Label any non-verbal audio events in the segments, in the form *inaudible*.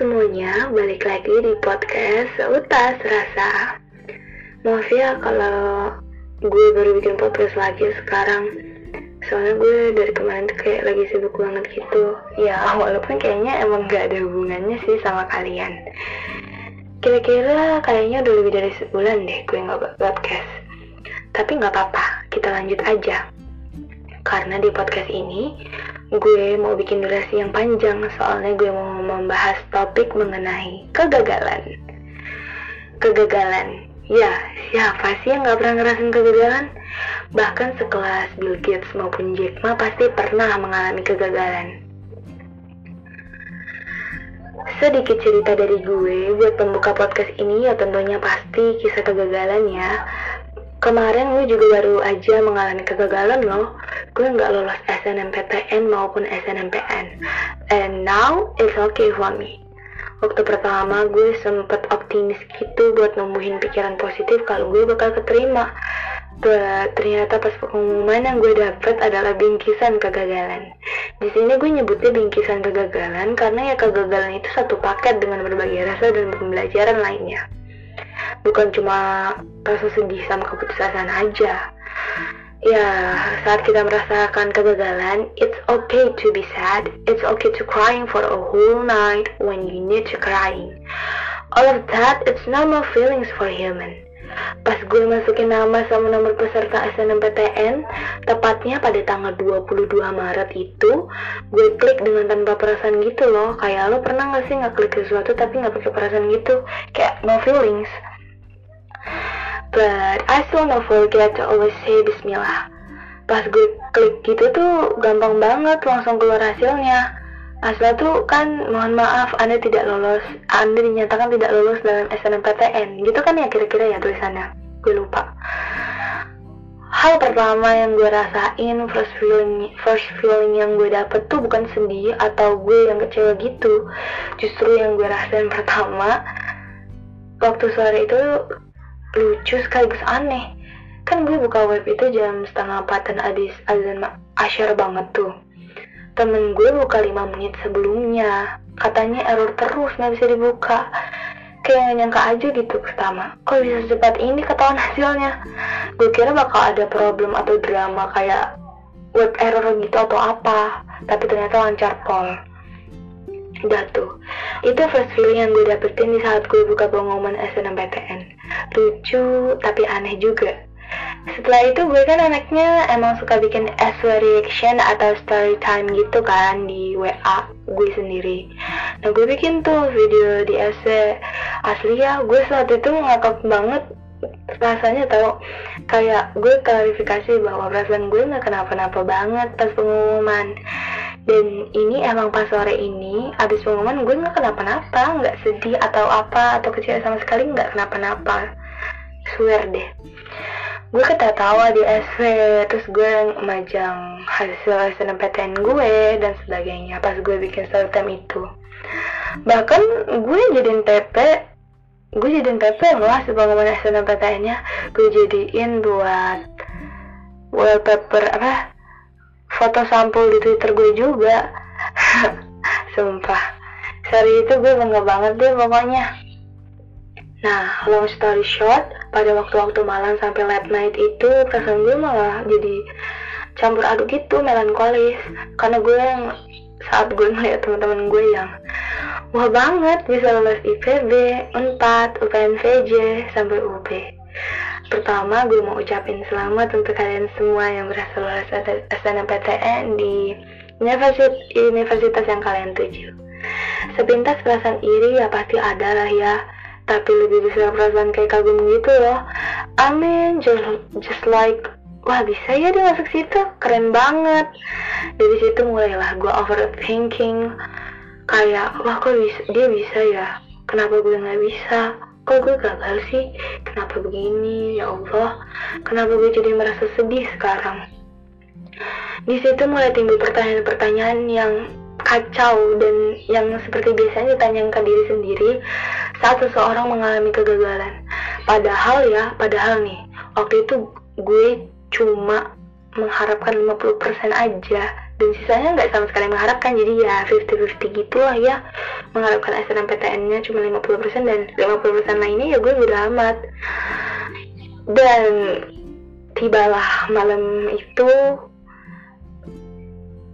semuanya, balik lagi di podcast Seutas Rasa. Maaf ya kalau gue baru bikin podcast lagi sekarang. Soalnya gue dari kemarin tuh kayak lagi sibuk banget gitu. Ya walaupun kayaknya emang gak ada hubungannya sih sama kalian. Kira-kira kayaknya udah lebih dari sebulan deh gue gak buat podcast. Tapi gak apa-apa, kita lanjut aja. Karena di podcast ini gue mau bikin durasi yang panjang soalnya gue mau membahas topik mengenai kegagalan. Kegagalan, ya siapa sih yang gak pernah ngerasain kegagalan? Bahkan sekelas Bill Gates maupun Jack Ma pasti pernah mengalami kegagalan. Sedikit cerita dari gue buat pembuka podcast ini ya tentunya pasti kisah kegagalan ya. Kemarin gue juga baru aja mengalami kegagalan loh. Gue nggak lolos SNMPTN maupun SNMPN. And now it's okay for me. Waktu pertama gue sempet optimis gitu buat numbuhin pikiran positif kalau gue bakal keterima. But ternyata pas pengumuman yang gue dapet adalah bingkisan kegagalan. Di sini gue nyebutnya bingkisan kegagalan karena ya kegagalan itu satu paket dengan berbagai rasa dan pembelajaran lainnya bukan cuma rasa sedih sama keputusan aja ya saat kita merasakan kegagalan it's okay to be sad it's okay to crying for a whole night when you need to crying all of that it's normal feelings for human Pas gue masukin nama sama nomor peserta SNMPTN, tepatnya pada tanggal 22 Maret itu, gue klik dengan tanpa perasaan gitu loh. Kayak lo pernah gak sih gak klik sesuatu tapi gak pakai perasaan gitu? Kayak no feelings. But I still not forget to always say bismillah. Pas gue klik gitu tuh gampang banget langsung keluar hasilnya. Asal tuh kan mohon maaf Anda tidak lolos, Anda dinyatakan tidak lolos dalam SNMPTN. Gitu kan ya kira-kira ya tulisannya. Gue lupa. Hal pertama yang gue rasain first feeling first feeling yang gue dapet tuh bukan sedih atau gue yang kecewa gitu. Justru yang gue rasain pertama waktu sore itu lucu sekaligus aneh. Kan gue buka web itu jam setengah empatan adis azan asyar banget tuh. Temen gue buka 5 menit sebelumnya. Katanya error terus nggak bisa dibuka. Kayak nyangka aja gitu pertama. Kok bisa secepat ini ketahuan hasilnya. Gue kira bakal ada problem atau drama kayak web error gitu atau apa. Tapi ternyata lancar pol udah tuh. Itu first feeling yang gue dapetin di saat gue buka pengumuman SNMPTN lucu tapi aneh juga. Setelah itu gue kan anaknya emang suka bikin SW reaction atau story time gitu kan di WA gue sendiri. Nah gue bikin tuh video di SW asli ya gue saat itu ngakak banget rasanya tau. Kayak gue klarifikasi bahwa perasaan gue nggak kenapa-napa banget pas pengumuman dan ini emang pas sore ini abis pengumuman gue nggak kenapa-napa nggak sedih atau apa atau kecewa sama sekali nggak kenapa-napa. Swear deh. Gue ketawa di SV terus gue majang hasil SNMPTN gue dan sebagainya pas gue bikin story time itu. Bahkan gue jadiin TP gue jadiin loh hasil pengumuman SNMPTN nya gue jadiin buat wallpaper apa foto sampul di Twitter gue juga. *laughs* Sumpah. Sorry itu gue bangga banget deh pokoknya. Nah, long story short, pada waktu-waktu malam sampai late night itu perasaan gue malah jadi campur aduk gitu, melankolis. Karena gue yang saat gue melihat teman-teman gue yang wah banget bisa lulus IPB, 4, UPNVJ, sampai UB. Pertama, gue mau ucapin selamat untuk kalian semua yang berhasil lulus SNMPTN di universitas, universitas yang kalian tuju. Sepintas perasaan iri ya pasti ada lah ya, tapi lebih besar perasaan kayak kagum gitu loh. Amin, just, just like wah bisa ya dia masuk situ, keren banget. Dari situ mulailah gue overthinking, kayak wah kok bisa, dia bisa ya, kenapa gue nggak bisa? Kok gue gagal sih? Kenapa begini? Ya Allah kenapa gue jadi merasa sedih sekarang? Di situ mulai timbul pertanyaan-pertanyaan yang kacau dan yang seperti biasanya ditanyakan ke diri sendiri saat seseorang mengalami kegagalan. Padahal ya padahal nih waktu itu gue cuma mengharapkan 50% aja dan sisanya nggak sama sekali mengharapkan jadi ya 50-50 gitu lah ya. Mengharapkan SNMPTN nya cuma 50% dan 50% lainnya ya gue udah amat. Dan tibalah malam itu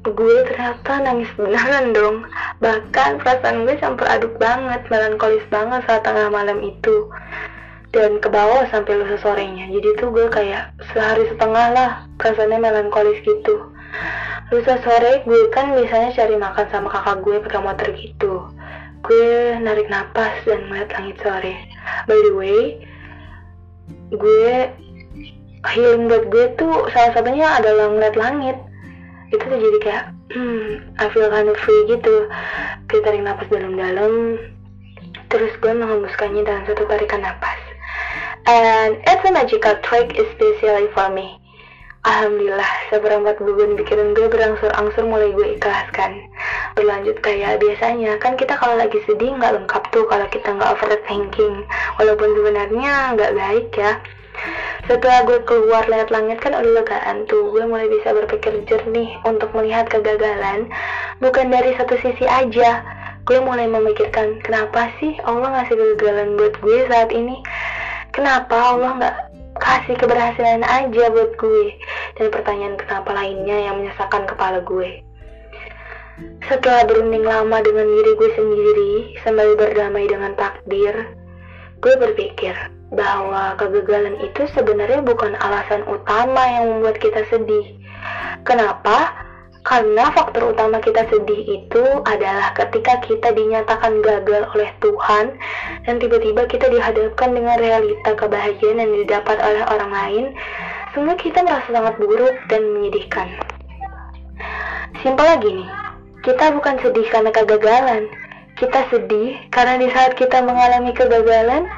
gue ternyata nangis beneran dong. Bahkan perasaan gue campur aduk banget melankolis banget saat tengah malam itu. Dan ke bawah sampai lusa sorenya. Jadi tuh gue kayak sehari setengah lah perasaannya melankolis gitu lusa sore gue kan biasanya cari makan sama kakak gue pakai motor gitu. Gue narik napas dan melihat langit sore. By the way gue healing buat gue tuh salah satunya adalah ngeliat langit. Itu tuh jadi kayak hmm, *clears throat* I feel kind of free gitu. Kita tarik napas dalam-dalam. Terus gue menghembuskannya dalam satu tarikan napas. And it's a magical trick especially for me Alhamdulillah, seperempat beban pikiran gue berangsur-angsur mulai gue ikhlaskan. Berlanjut kayak biasanya, kan kita kalau lagi sedih nggak lengkap tuh kalau kita nggak overthinking. Walaupun sebenarnya nggak baik ya. Setelah gue keluar lihat langit kan udah legaan tuh, gue mulai bisa berpikir jernih untuk melihat kegagalan. Bukan dari satu sisi aja, gue mulai memikirkan kenapa sih Allah ngasih kegagalan buat gue saat ini. Kenapa Allah nggak kasih keberhasilan aja buat gue dan pertanyaan kenapa lainnya yang menyesakan kepala gue. Setelah berunding lama dengan diri gue sendiri, sembari berdamai dengan takdir, gue berpikir bahwa kegagalan itu sebenarnya bukan alasan utama yang membuat kita sedih. Kenapa? Karena faktor utama kita sedih itu adalah ketika kita dinyatakan gagal oleh Tuhan dan tiba-tiba kita dihadapkan dengan realita kebahagiaan yang didapat oleh orang lain, sehingga kita merasa sangat buruk dan menyedihkan. Simpel lagi nih, kita bukan sedih karena kegagalan, kita sedih karena di saat kita mengalami kegagalan,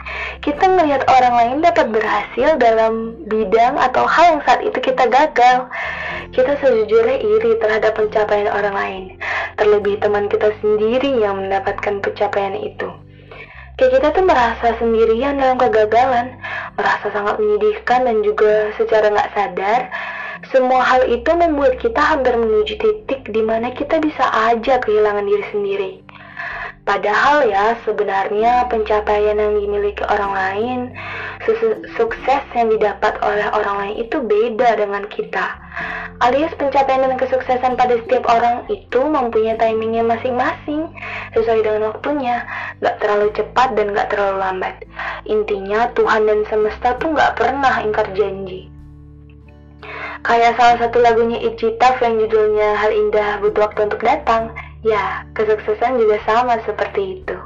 kita melihat orang lain dapat berhasil dalam bidang atau hal yang saat itu kita gagal. Kita sejujurnya iri terhadap pencapaian orang lain, terlebih teman kita sendiri yang mendapatkan pencapaian itu. Kayak kita tuh merasa sendirian dalam kegagalan, merasa sangat menyedihkan dan juga secara nggak sadar, semua hal itu membuat kita hampir menuju titik di mana kita bisa aja kehilangan diri sendiri. Padahal ya sebenarnya pencapaian yang dimiliki orang lain, sukses yang didapat oleh orang lain itu beda dengan kita. Alias pencapaian dan kesuksesan pada setiap orang itu mempunyai timingnya masing-masing sesuai dengan waktunya, gak terlalu cepat dan gak terlalu lambat. Intinya Tuhan dan semesta tuh gak pernah ingkar janji. Kayak salah satu lagunya Icitaf yang judulnya Hal Indah Butuh Waktu Untuk Datang Ya, kesuksesan juga sama seperti itu.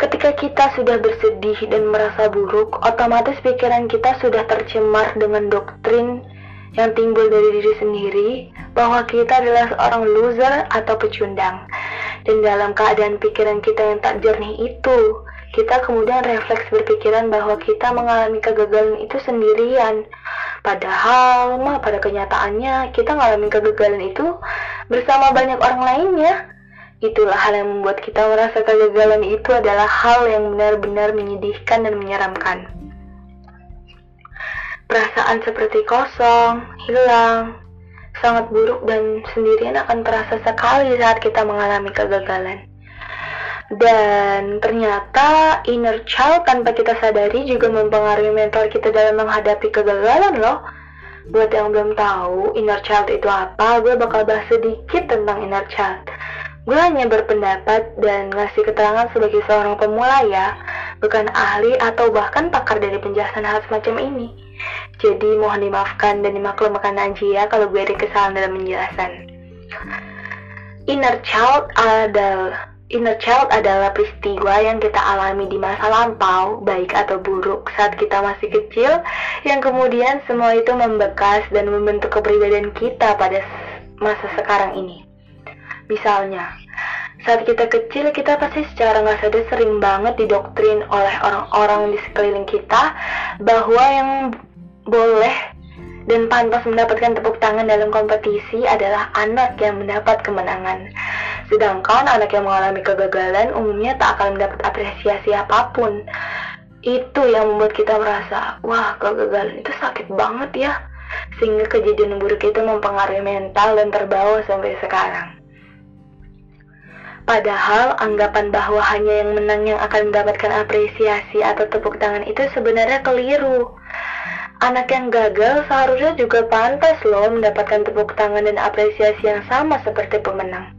Ketika kita sudah bersedih dan merasa buruk, otomatis pikiran kita sudah tercemar dengan doktrin yang timbul dari diri sendiri bahwa kita adalah seorang loser atau pecundang. Dan dalam keadaan pikiran kita yang tak jernih itu, kita kemudian refleks berpikiran bahwa kita mengalami kegagalan itu sendirian. Padahal mah pada kenyataannya kita mengalami kegagalan itu bersama banyak orang lainnya. Itulah hal yang membuat kita merasa kegagalan itu adalah hal yang benar-benar menyedihkan dan menyeramkan. Perasaan seperti kosong, hilang, sangat buruk dan sendirian akan terasa sekali saat kita mengalami kegagalan. Dan ternyata inner child tanpa kita sadari juga mempengaruhi mental kita dalam menghadapi kegagalan loh. Buat yang belum tahu inner child itu apa, gue bakal bahas sedikit tentang inner child. Gue hanya berpendapat dan ngasih keterangan sebagai seorang pemula ya, bukan ahli atau bahkan pakar dari penjelasan hal semacam ini. Jadi mohon dimaafkan dan dimaklumkan aja ya kalau gue ada kesalahan dalam penjelasan. Inner child adalah Inner child adalah peristiwa yang kita alami di masa lampau, baik atau buruk, saat kita masih kecil, yang kemudian semua itu membekas dan membentuk kepribadian kita pada masa sekarang ini. Misalnya, saat kita kecil, kita pasti secara nggak sadar sering banget didoktrin oleh orang-orang di sekeliling kita bahwa yang boleh dan pantas mendapatkan tepuk tangan dalam kompetisi adalah anak yang mendapat kemenangan. Sedangkan anak yang mengalami kegagalan umumnya tak akan mendapat apresiasi apa pun. Itu yang membuat kita merasa, wah kegagalan itu sakit banget ya. sehingga kejadian buruk itu mempengaruhi mental dan terbawa sampai sekarang. Padahal anggapan bahwa hanya yang menang yang akan mendapatkan apresiasi atau tepuk tangan itu sebenarnya keliru. Anak yang gagal seharusnya juga pantas loh mendapatkan tepuk tangan dan apresiasi yang sama seperti pemenang.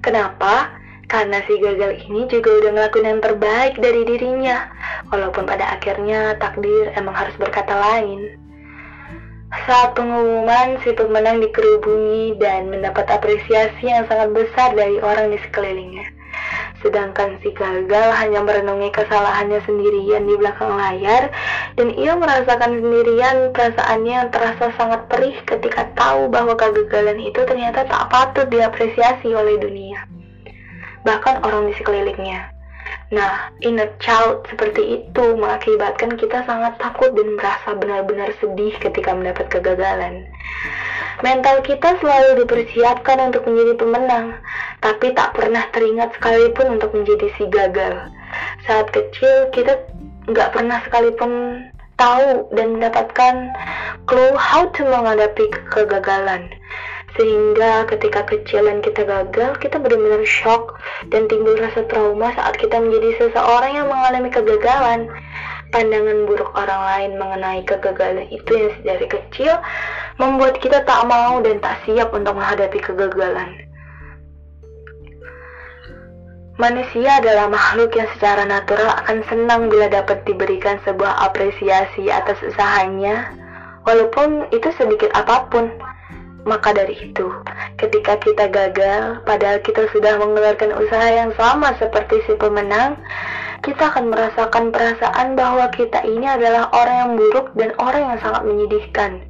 Kenapa? Karena si gagal ini juga udah ngelakuin yang terbaik dari dirinya, walaupun pada akhirnya takdir emang harus berkata lain. Saat pengumuman, si pemenang dikerubungi dan mendapat apresiasi yang sangat besar dari orang di sekelilingnya. Sedangkan si gagal hanya merenungi kesalahannya sendirian di belakang layar dan ia merasakan sendirian perasaannya yang terasa sangat perih ketika tahu bahwa kegagalan itu ternyata tak patut diapresiasi oleh dunia. Bahkan orang di sekelilingnya. Nah, inner child seperti itu mengakibatkan kita sangat takut dan merasa benar-benar sedih ketika mendapat kegagalan. Mental kita selalu dipersiapkan untuk menjadi pemenang, tapi tak pernah teringat sekalipun untuk menjadi si gagal. Saat kecil, kita nggak pernah sekalipun tahu dan mendapatkan clue how to menghadapi kegagalan. Sehingga ketika kecil dan kita gagal, kita benar-benar shock dan timbul rasa trauma saat kita menjadi seseorang yang mengalami kegagalan. Pandangan buruk orang lain mengenai kegagalan itu yang dari kecil membuat kita tak mau dan tak siap untuk menghadapi kegagalan. Manusia adalah makhluk yang secara natural akan senang bila dapat diberikan sebuah apresiasi atas usahanya, walaupun itu sedikit apa pun. Maka dari itu, ketika kita gagal, padahal kita sudah mengeluarkan usaha yang sama seperti si pemenang, kita akan merasakan perasaan bahwa kita ini adalah orang yang buruk dan orang yang sangat menyedihkan.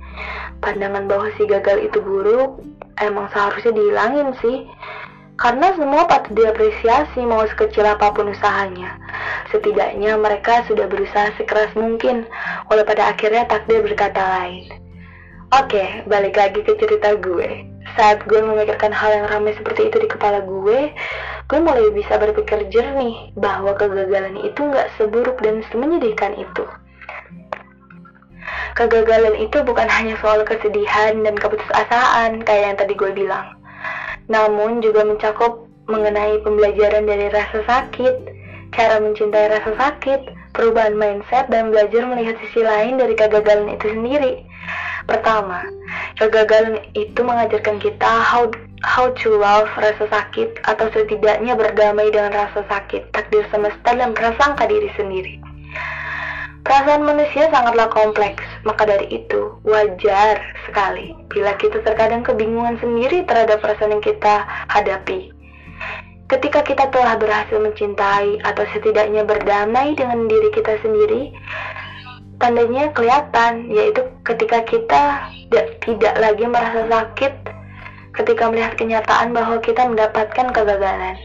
Pandangan bahwa si gagal itu buruk emang seharusnya dihilangin sih. Karena semua patut diapresiasi mau sekecil apa pun usahanya. Setidaknya mereka sudah berusaha sekeras mungkin, walau pada akhirnya takdir berkata lain. Oke, balik lagi ke cerita gue. Saat gue memikirkan hal yang ramai seperti itu di kepala gue, gue mulai bisa berpikir jernih bahwa kegagalan itu nggak seburuk dan semenyedihkan itu. Kegagalan itu bukan hanya soal kesedihan dan keputusasaan kayak yang tadi gue bilang, namun juga mencakup mengenai pembelajaran dari rasa sakit, cara mencintai rasa sakit, perubahan mindset, dan belajar melihat sisi lain dari kegagalan itu sendiri. Pertama, kegagalan itu mengajarkan kita how how to love rasa sakit atau setidaknya berdamai dengan rasa sakit, takdir semesta dan prasangka diri sendiri. Perasaan manusia sangatlah kompleks, maka dari itu wajar sekali bila kita terkadang kebingungan sendiri terhadap perasaan yang kita hadapi. Ketika kita telah berhasil mencintai atau setidaknya berdamai dengan diri kita sendiri, tandanya kelihatan, yaitu ketika kita tidak lagi merasa sakit ketika melihat kenyataan bahwa kita mendapatkan kegagalan.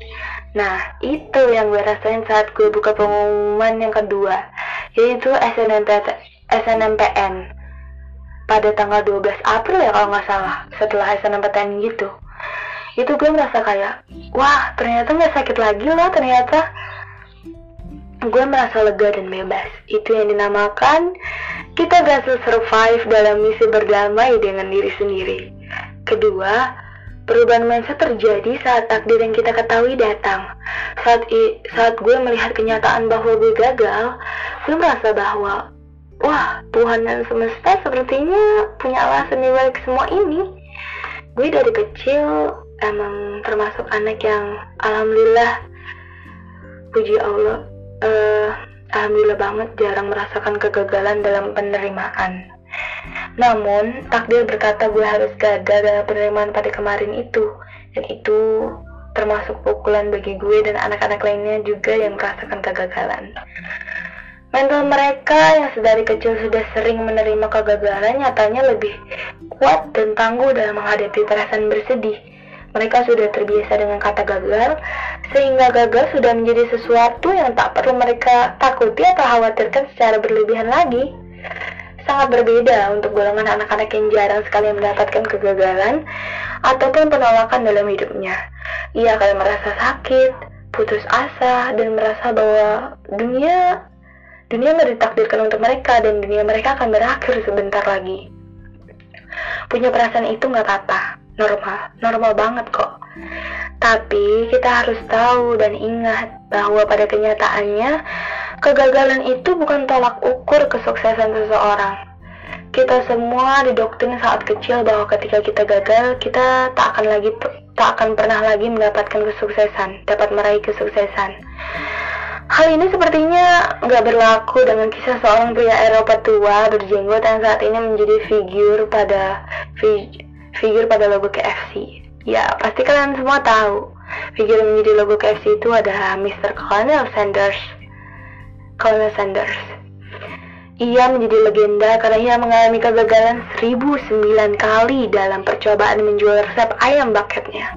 Nah, itu yang gue rasain saat gue buka pengumuman yang kedua, yaitu SNMPTN pada tanggal 12 April ya kalau nggak salah, setelah SNMPTN gitu. Itu gue merasa kayak, wah ternyata nggak sakit lagi loh ternyata gue merasa lega dan bebas. Itu yang dinamakan kita berhasil survive dalam misi berdamai dengan diri sendiri. Kedua, perubahan mindset terjadi saat takdir yang kita ketahui datang. Saat i, saat gue melihat kenyataan bahwa gue gagal, gue merasa bahwa wah Tuhan dan semesta sepertinya punya alasan di balik semua ini. Gue dari kecil emang termasuk anak yang alhamdulillah puji Allah uh, alhamdulillah banget jarang merasakan kegagalan dalam penerimaan. Namun, takdir berkata gue harus gagal dalam penerimaan pada kemarin itu. Dan itu termasuk pukulan bagi gue dan anak-anak lainnya juga yang merasakan kegagalan. Mental mereka yang sedari kecil sudah sering menerima kegagalan nyatanya lebih kuat dan tangguh dalam menghadapi perasaan bersedih mereka sudah terbiasa dengan kata gagal, sehingga gagal sudah menjadi sesuatu yang tak perlu mereka takuti atau khawatirkan secara berlebihan lagi. Sangat berbeda untuk golongan anak-anak yang jarang sekali mendapatkan kegagalan ataupun penolakan dalam hidupnya. Ia akan merasa sakit, putus asa, dan merasa bahwa dunia dunia nggak ditakdirkan untuk mereka dan dunia mereka akan berakhir sebentar lagi. Punya perasaan itu nggak apa-apa, normal, normal banget kok. Tapi kita harus tahu dan ingat bahwa pada kenyataannya kegagalan itu bukan tolak ukur kesuksesan seseorang. Kita semua didoktrin saat kecil bahwa ketika kita gagal, kita tak akan lagi tak akan pernah lagi mendapatkan kesuksesan, dapat meraih kesuksesan. Hal ini sepertinya nggak berlaku dengan kisah seorang pria Eropa tua berjenggot yang saat ini menjadi figur pada figur pada logo KFC. Ya, pasti kalian semua tahu. Figur menjadi logo KFC itu adalah Mr. Colonel Sanders. Colonel Sanders. Ia menjadi legenda karena ia mengalami kegagalan 1009 kali dalam percobaan menjual resep ayam bucketnya.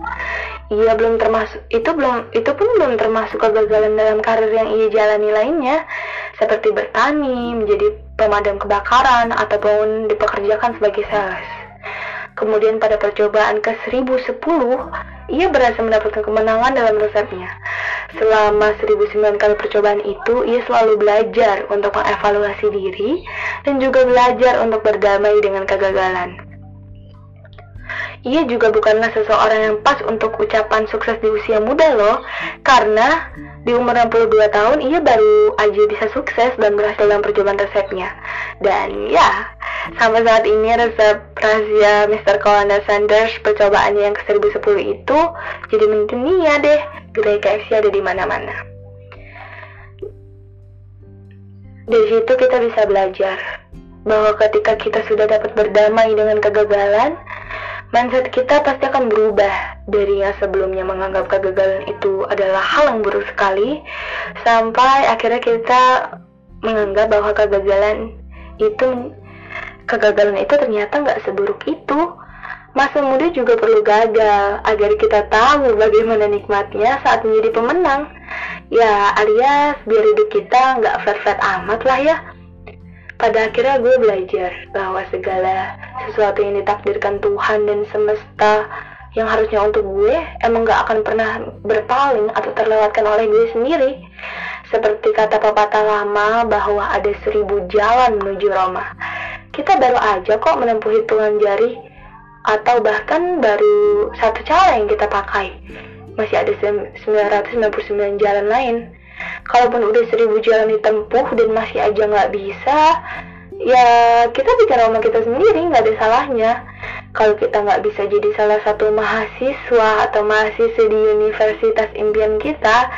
Ia belum termasuk itu belum itu pun belum termasuk kegagalan dalam karir yang ia jalani lainnya seperti bertani, menjadi pemadam kebakaran ataupun dipekerjakan sebagai sales. Kemudian pada percobaan ke 1010, ia berhasil mendapatkan kemenangan dalam resepnya. Selama 1009 kali percobaan itu, ia selalu belajar untuk mengevaluasi diri dan juga belajar untuk berdamai dengan kegagalan. Ia juga bukanlah seseorang yang pas untuk ucapan sukses di usia muda loh, karena di umur 62 tahun ia baru aja bisa sukses dan berhasil dalam percobaan resepnya. Dan ya, sampai saat ini resep rahasia Mr. Colonel Sanders percobaannya yang ke 1010 itu jadi mendunia deh. Gerai KFC ada di mana-mana. Dari situ kita bisa belajar bahwa ketika kita sudah dapat berdamai dengan kegagalan, mindset kita pasti akan berubah. Dari yang sebelumnya menganggap kegagalan itu adalah hal yang buruk sekali sampai akhirnya kita menganggap bahwa kegagalan itu kegagalan itu ternyata nggak seburuk itu. Masa muda juga perlu gagal agar kita tahu bagaimana nikmatnya saat menjadi pemenang. Ya alias biar hidup kita nggak flat-flat amat lah ya pada akhirnya gue belajar bahwa segala sesuatu yang ditakdirkan Tuhan dan semesta yang harusnya untuk gue emang gak akan pernah berpaling atau terlewatkan oleh gue sendiri. Seperti kata pepatah lama bahwa ada seribu jalan menuju Roma. Kita baru aja kok menempuh hitungan jari atau bahkan baru satu cara yang kita pakai. Masih ada 999 jalan lain kalaupun udah seribu jalan ditempuh dan masih aja nggak bisa ya kita bikin rumah kita sendiri nggak ada salahnya. Kalau kita nggak bisa jadi salah satu mahasiswa atau mahasiswa di universitas impian kita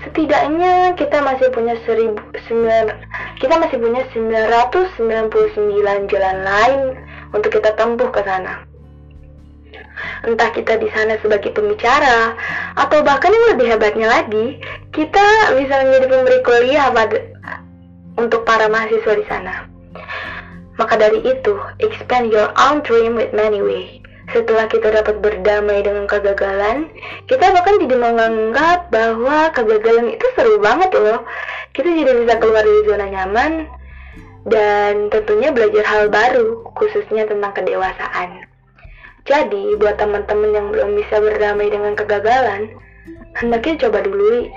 setidaknya kita masih punya seribu sembilan kita masih punya 999 jalan lain untuk kita tempuh ke sana entah kita di sana sebagai pembicara atau bahkan yang lebih hebatnya lagi, kita bisa menjadi pemberi kuliah pada untuk para mahasiswa di sana. Maka dari itu, expand your own dream with many way. Setelah kita dapat berdamai dengan kegagalan, kita bahkan jadi menganggap bahwa kegagalan itu seru banget loh. Kita jadi bisa keluar dari zona nyaman dan tentunya belajar hal baru, khususnya tentang kedewasaan. Jadi, buat teman-teman yang belum bisa berdamai dengan kegagalan, hendaknya coba dulu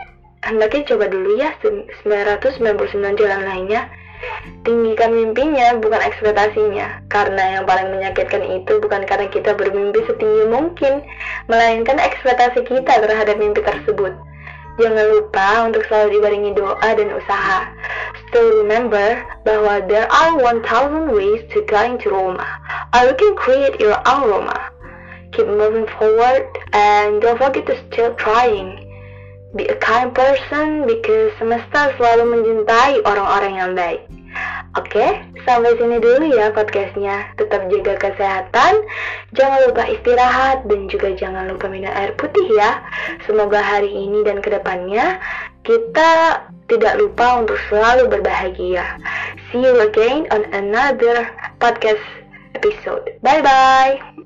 hendaknya coba dulu ya 999 jalan lainnya. Tinggikan mimpinya, bukan ekspektasinya. Karena yang paling menyakitkan itu bukan karena kita bermimpi setinggi mungkin, melainkan ekspektasi kita terhadap mimpi tersebut. Jangan lupa untuk selalu dibarengi doa dan usaha. Still remember bahwa there are 1000 ways to get into Roma. Or you can create your own Roma. Keep moving forward and don't forget to still trying. Be a kind person because semesta selalu mencintai orang-orang yang baik. Oke, sampai sini dulu ya podcastnya. Tetap jaga kesehatan, jangan lupa istirahat, dan juga jangan lupa minum air putih ya. Semoga hari ini dan ke depannya kita tidak lupa untuk selalu berbahagia. See you again on another podcast episode. Bye bye.